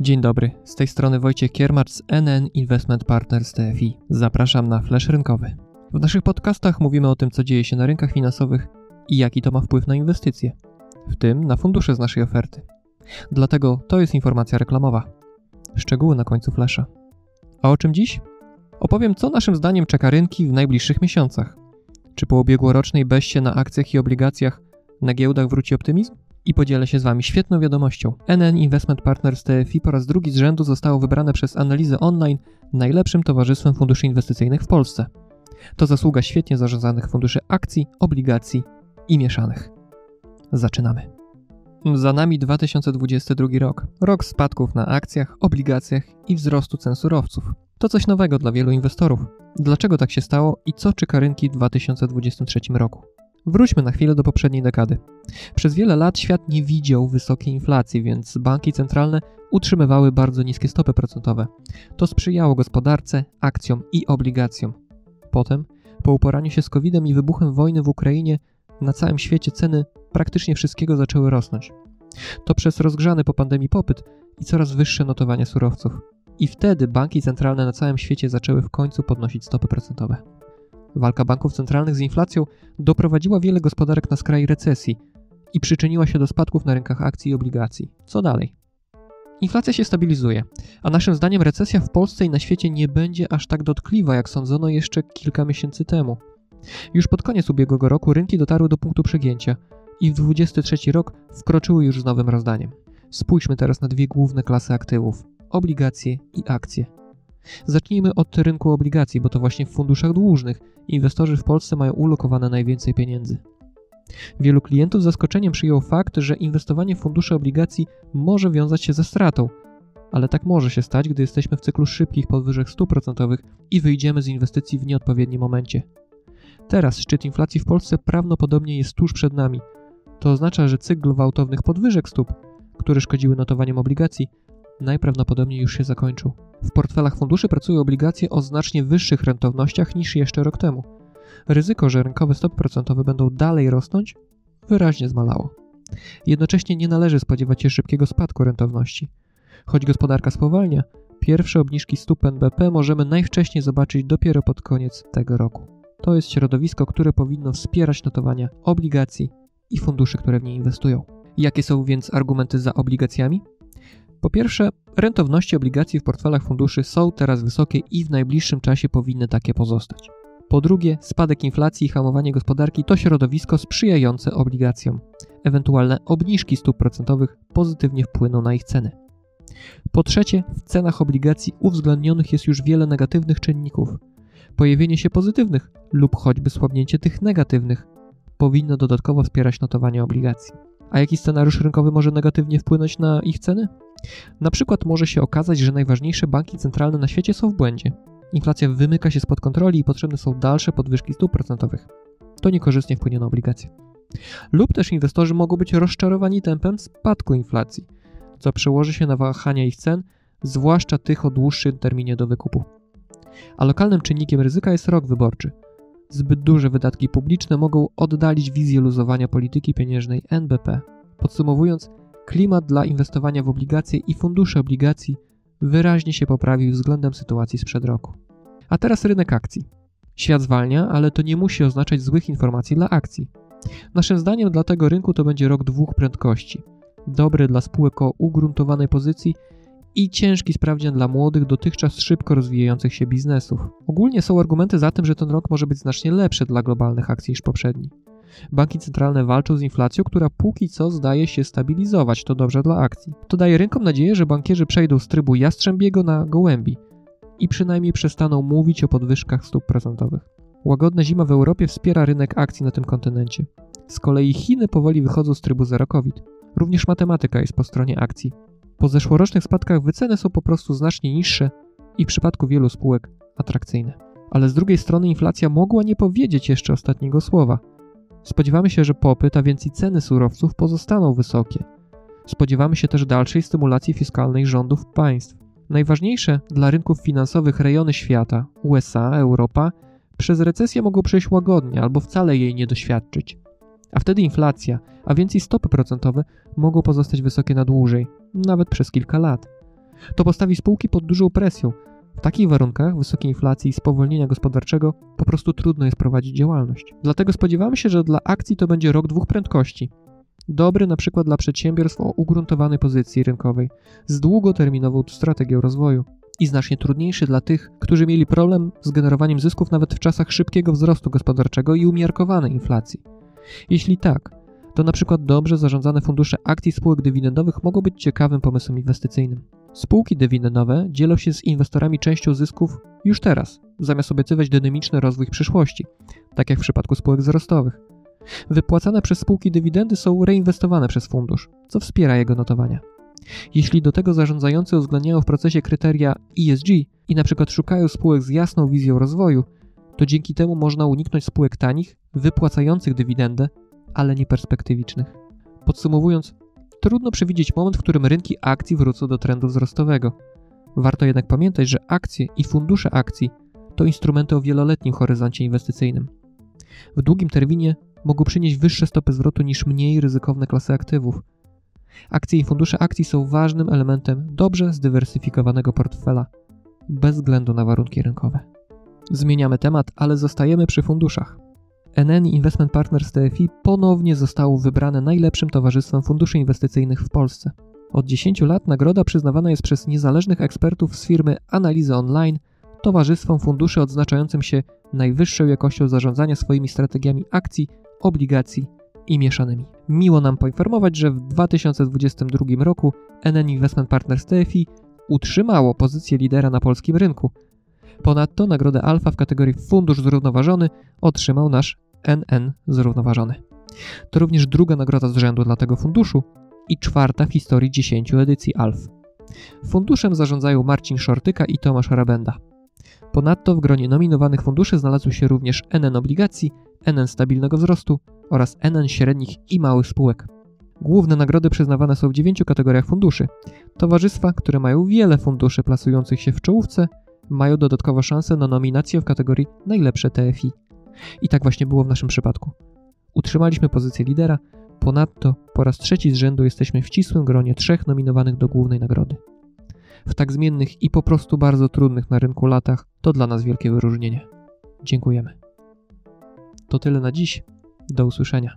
Dzień dobry, z tej strony Wojciech Kiermacz z NN Investment Partners TFI. Zapraszam na Flash Rynkowy. W naszych podcastach mówimy o tym, co dzieje się na rynkach finansowych i jaki to ma wpływ na inwestycje, w tym na fundusze z naszej oferty. Dlatego to jest informacja reklamowa. Szczegóły na końcu Flasha. A o czym dziś? Opowiem, co naszym zdaniem czeka rynki w najbliższych miesiącach. Czy po ubiegłorocznej beście na akcjach i obligacjach na giełdach wróci optymizm? I podzielę się z Wami świetną wiadomością. NN Investment Partners TFI po raz drugi z rzędu zostało wybrane przez analizę online najlepszym towarzystwem funduszy inwestycyjnych w Polsce. To zasługa świetnie zarządzanych funduszy akcji, obligacji i mieszanych. Zaczynamy. Za nami 2022 rok. Rok spadków na akcjach, obligacjach i wzrostu cen surowców. To coś nowego dla wielu inwestorów. Dlaczego tak się stało i co czeka rynki w 2023 roku? Wróćmy na chwilę do poprzedniej dekady. Przez wiele lat świat nie widział wysokiej inflacji, więc banki centralne utrzymywały bardzo niskie stopy procentowe. To sprzyjało gospodarce, akcjom i obligacjom. Potem, po uporaniu się z COVID-em i wybuchem wojny w Ukrainie, na całym świecie ceny praktycznie wszystkiego zaczęły rosnąć. To przez rozgrzany po pandemii popyt i coraz wyższe notowania surowców. I wtedy banki centralne na całym świecie zaczęły w końcu podnosić stopy procentowe. Walka banków centralnych z inflacją doprowadziła wiele gospodarek na skraj recesji i przyczyniła się do spadków na rynkach akcji i obligacji. Co dalej? Inflacja się stabilizuje, a naszym zdaniem recesja w Polsce i na świecie nie będzie aż tak dotkliwa, jak sądzono jeszcze kilka miesięcy temu. Już pod koniec ubiegłego roku rynki dotarły do punktu przegięcia i w 23 rok wkroczyły już z nowym rozdaniem. Spójrzmy teraz na dwie główne klasy aktywów: obligacje i akcje. Zacznijmy od rynku obligacji, bo to właśnie w funduszach dłużnych inwestorzy w Polsce mają ulokowane najwięcej pieniędzy. Wielu klientów z zaskoczeniem przyjął fakt, że inwestowanie w fundusze obligacji może wiązać się ze stratą, ale tak może się stać, gdy jesteśmy w cyklu szybkich podwyżek stóp procentowych i wyjdziemy z inwestycji w nieodpowiednim momencie. Teraz szczyt inflacji w Polsce prawdopodobnie jest tuż przed nami. To oznacza, że cykl gwałtownych podwyżek stóp, które szkodziły notowaniom obligacji, najprawdopodobniej już się zakończył. W portfelach funduszy pracują obligacje o znacznie wyższych rentownościach niż jeszcze rok temu. Ryzyko, że rynkowe stopy procentowe będą dalej rosnąć, wyraźnie zmalało. Jednocześnie nie należy spodziewać się szybkiego spadku rentowności. Choć gospodarka spowalnia, pierwsze obniżki stóp NBP możemy najwcześniej zobaczyć dopiero pod koniec tego roku. To jest środowisko, które powinno wspierać notowania obligacji i funduszy, które w nie inwestują. Jakie są więc argumenty za obligacjami? Po pierwsze, rentowności obligacji w portfelach funduszy są teraz wysokie i w najbliższym czasie powinny takie pozostać. Po drugie, spadek inflacji i hamowanie gospodarki to środowisko sprzyjające obligacjom. Ewentualne obniżki stóp procentowych pozytywnie wpłyną na ich ceny. Po trzecie, w cenach obligacji uwzględnionych jest już wiele negatywnych czynników. Pojawienie się pozytywnych lub choćby słabnięcie tych negatywnych powinno dodatkowo wspierać notowanie obligacji. A jaki scenariusz rynkowy może negatywnie wpłynąć na ich ceny? Na przykład może się okazać, że najważniejsze banki centralne na świecie są w błędzie. Inflacja wymyka się spod kontroli i potrzebne są dalsze podwyżki stóp procentowych. To niekorzystnie wpłynie na obligacje. Lub też inwestorzy mogą być rozczarowani tempem spadku inflacji, co przełoży się na wahania ich cen, zwłaszcza tych o dłuższym terminie do wykupu. A lokalnym czynnikiem ryzyka jest rok wyborczy. Zbyt duże wydatki publiczne mogą oddalić wizję luzowania polityki pieniężnej NBP. Podsumowując, klimat dla inwestowania w obligacje i fundusze obligacji wyraźnie się poprawił względem sytuacji sprzed roku. A teraz rynek akcji. Świat zwalnia, ale to nie musi oznaczać złych informacji dla akcji. Naszym zdaniem dla tego rynku to będzie rok dwóch prędkości. Dobry dla spółek o ugruntowanej pozycji i ciężki sprawdzian dla młodych, dotychczas szybko rozwijających się biznesów. Ogólnie są argumenty za tym, że ten rok może być znacznie lepszy dla globalnych akcji niż poprzedni. Banki centralne walczą z inflacją, która póki co zdaje się stabilizować, to dobrze dla akcji. To daje rynkom nadzieję, że bankierzy przejdą z trybu jastrzębiego na gołębi i przynajmniej przestaną mówić o podwyżkach stóp procentowych. Łagodna zima w Europie wspiera rynek akcji na tym kontynencie. Z kolei Chiny powoli wychodzą z trybu zero COVID. Również matematyka jest po stronie akcji. Po zeszłorocznych spadkach wyceny są po prostu znacznie niższe i w przypadku wielu spółek atrakcyjne. Ale z drugiej strony inflacja mogła nie powiedzieć jeszcze ostatniego słowa. Spodziewamy się, że popyt, a więc i ceny surowców pozostaną wysokie. Spodziewamy się też dalszej stymulacji fiskalnej rządów państw. Najważniejsze dla rynków finansowych rejony świata USA, Europa przez recesję mogą przejść łagodnie albo wcale jej nie doświadczyć. A wtedy inflacja, a więc i stopy procentowe mogą pozostać wysokie na dłużej, nawet przez kilka lat. To postawi spółki pod dużą presją. W takich warunkach wysokiej inflacji i spowolnienia gospodarczego po prostu trudno jest prowadzić działalność. Dlatego spodziewamy się, że dla akcji to będzie rok dwóch prędkości. Dobry na przykład dla przedsiębiorstw o ugruntowanej pozycji rynkowej, z długoterminową strategią rozwoju i znacznie trudniejszy dla tych, którzy mieli problem z generowaniem zysków nawet w czasach szybkiego wzrostu gospodarczego i umiarkowanej inflacji. Jeśli tak, to na przykład dobrze zarządzane fundusze akcji spółek dywidendowych mogą być ciekawym pomysłem inwestycyjnym. Spółki dywidendowe dzielą się z inwestorami częścią zysków już teraz, zamiast obiecywać dynamiczny rozwój w przyszłości, tak jak w przypadku spółek wzrostowych. Wypłacane przez spółki dywidendy są reinwestowane przez fundusz, co wspiera jego notowania. Jeśli do tego zarządzający uwzględniają w procesie kryteria ESG i na przykład szukają spółek z jasną wizją rozwoju, to dzięki temu można uniknąć spółek tanich, wypłacających dywidendę, ale nieperspektywicznych. Podsumowując, trudno przewidzieć moment, w którym rynki akcji wrócą do trendu wzrostowego. Warto jednak pamiętać, że akcje i fundusze akcji to instrumenty o wieloletnim horyzoncie inwestycyjnym. W długim terminie mogą przynieść wyższe stopy zwrotu niż mniej ryzykowne klasy aktywów. Akcje i fundusze akcji są ważnym elementem dobrze zdywersyfikowanego portfela, bez względu na warunki rynkowe. Zmieniamy temat, ale zostajemy przy funduszach. NN Investment Partners TFI ponownie zostało wybrane najlepszym towarzystwem funduszy inwestycyjnych w Polsce. Od 10 lat nagroda przyznawana jest przez niezależnych ekspertów z firmy Analizy Online towarzystwom funduszy odznaczającym się najwyższą jakością zarządzania swoimi strategiami akcji, obligacji i mieszanymi. Miło nam poinformować, że w 2022 roku NN Investment Partners TFI utrzymało pozycję lidera na polskim rynku. Ponadto nagrodę Alfa w kategorii Fundusz Zrównoważony otrzymał nasz NN Zrównoważony. To również druga nagroda z rzędu dla tego funduszu i czwarta w historii 10 edycji ALF. Funduszem zarządzają Marcin Szortyka i Tomasz Rabenda. Ponadto w gronie nominowanych funduszy znalazły się również NN obligacji, NN stabilnego wzrostu oraz NN średnich i małych spółek. Główne nagrody przyznawane są w dziewięciu kategoriach funduszy. Towarzystwa, które mają wiele funduszy plasujących się w czołówce, mają dodatkowo szansę na nominację w kategorii najlepsze TFI. I tak właśnie było w naszym przypadku. Utrzymaliśmy pozycję lidera, ponadto po raz trzeci z rzędu jesteśmy w ścisłym gronie trzech nominowanych do głównej nagrody. W tak zmiennych i po prostu bardzo trudnych na rynku latach to dla nas wielkie wyróżnienie. Dziękujemy. To tyle na dziś. Do usłyszenia.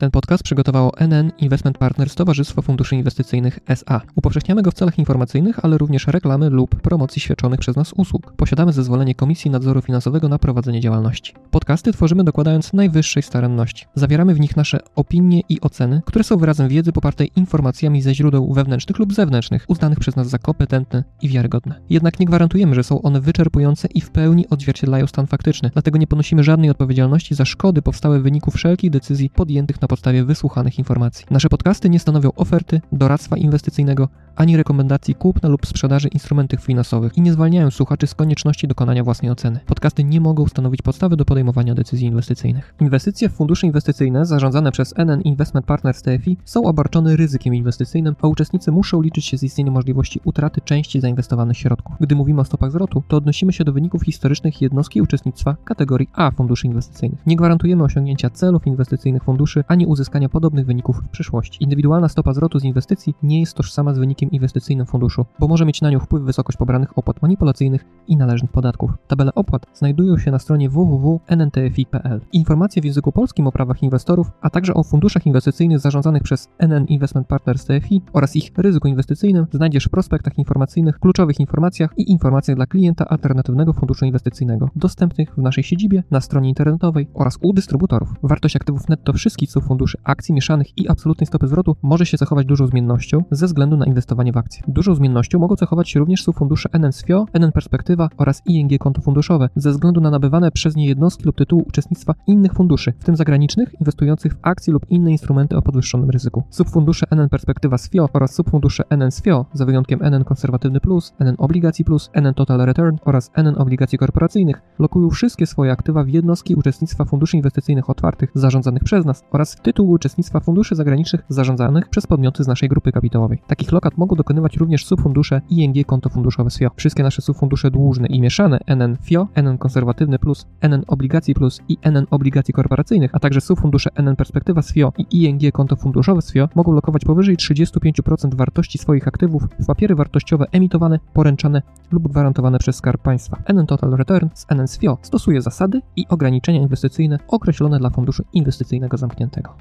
Ten podcast przygotowało NN Investment Partners Towarzystwo Funduszy Inwestycyjnych SA. Upowszechniamy go w celach informacyjnych, ale również reklamy lub promocji świadczonych przez nas usług. Posiadamy zezwolenie Komisji Nadzoru Finansowego na prowadzenie działalności. Podcasty tworzymy dokładając najwyższej staranności. Zawieramy w nich nasze opinie i oceny, które są wyrazem wiedzy popartej informacjami ze źródeł wewnętrznych lub zewnętrznych, uznanych przez nas za kompetentne i wiarygodne. Jednak nie gwarantujemy, że są one wyczerpujące i w pełni odzwierciedlają stan faktyczny, dlatego nie ponosimy żadnej odpowiedzialności za szkody powstałe w wyniku wszelkich decyzji podjętych na na podstawie wysłuchanych informacji. Nasze podcasty nie stanowią oferty, doradztwa inwestycyjnego, ani rekomendacji kupna lub sprzedaży instrumentów finansowych i nie zwalniają słuchaczy z konieczności dokonania własnej oceny. Podcasty nie mogą stanowić podstawy do podejmowania decyzji inwestycyjnych. Inwestycje w fundusze inwestycyjne zarządzane przez NN Investment Partners TFI są obarczone ryzykiem inwestycyjnym, a uczestnicy muszą liczyć się z istnieniem możliwości utraty części zainwestowanych środków. Gdy mówimy o stopach zwrotu, to odnosimy się do wyników historycznych jednostki uczestnictwa kategorii A funduszy inwestycyjnych. Nie gwarantujemy osiągnięcia celów inwestycyjnych funduszy ani uzyskania podobnych wyników w przyszłości. Indywidualna stopa zwrotu z inwestycji nie jest tożsama z wynikiem inwestycyjnym funduszu, bo może mieć na nią wpływ wysokość pobranych opłat manipulacyjnych i należnych podatków. Tabele opłat znajdują się na stronie www.nntfi.pl. Informacje w języku polskim o prawach inwestorów, a także o funduszach inwestycyjnych zarządzanych przez NN Investment Partners TFI oraz ich ryzyku inwestycyjnym znajdziesz w prospektach informacyjnych, kluczowych informacjach i informacjach dla klienta alternatywnego funduszu inwestycyjnego, dostępnych w naszej siedzibie, na stronie internetowej oraz u dystrybutorów. Wartość aktywów netto wszystkich ców funduszy akcji mieszanych i absolutnej stopy zwrotu może się zachować dużą zmiennością ze względu na inwestowanie w akcje. Dużą zmiennością mogą zachować się również fundusze NN SFIO, NN Perspektywa oraz ING konto funduszowe ze względu na nabywane przez nie jednostki lub tytułu uczestnictwa innych funduszy, w tym zagranicznych, inwestujących w akcje lub inne instrumenty o podwyższonym ryzyku. Subfundusze NN Perspektywa SFIO oraz subfundusze NN SFIO, za wyjątkiem NN Konserwatywny Plus, NN Obligacji Plus, NN Total Return oraz NN Obligacji Korporacyjnych, lokują wszystkie swoje aktywa w jednostki uczestnictwa funduszy inwestycyjnych otwartych zarządzanych przez nas oraz tytułu uczestnictwa funduszy zagranicznych zarządzanych przez podmioty z naszej grupy kapitałowej. Takich lokat mogą mogą dokonywać również subfundusze ING konto funduszowe SFIO. Wszystkie nasze subfundusze dłużne i mieszane NN FIO, NN konserwatywny plus, NN obligacji plus i NN obligacji korporacyjnych, a także subfundusze NN perspektywa SFIO i ING konto funduszowe SFIO mogą lokować powyżej 35% wartości swoich aktywów w papiery wartościowe emitowane, poręczane lub gwarantowane przez Skarb Państwa. NN Total Return z NN SFIO stosuje zasady i ograniczenia inwestycyjne określone dla funduszu inwestycyjnego zamkniętego.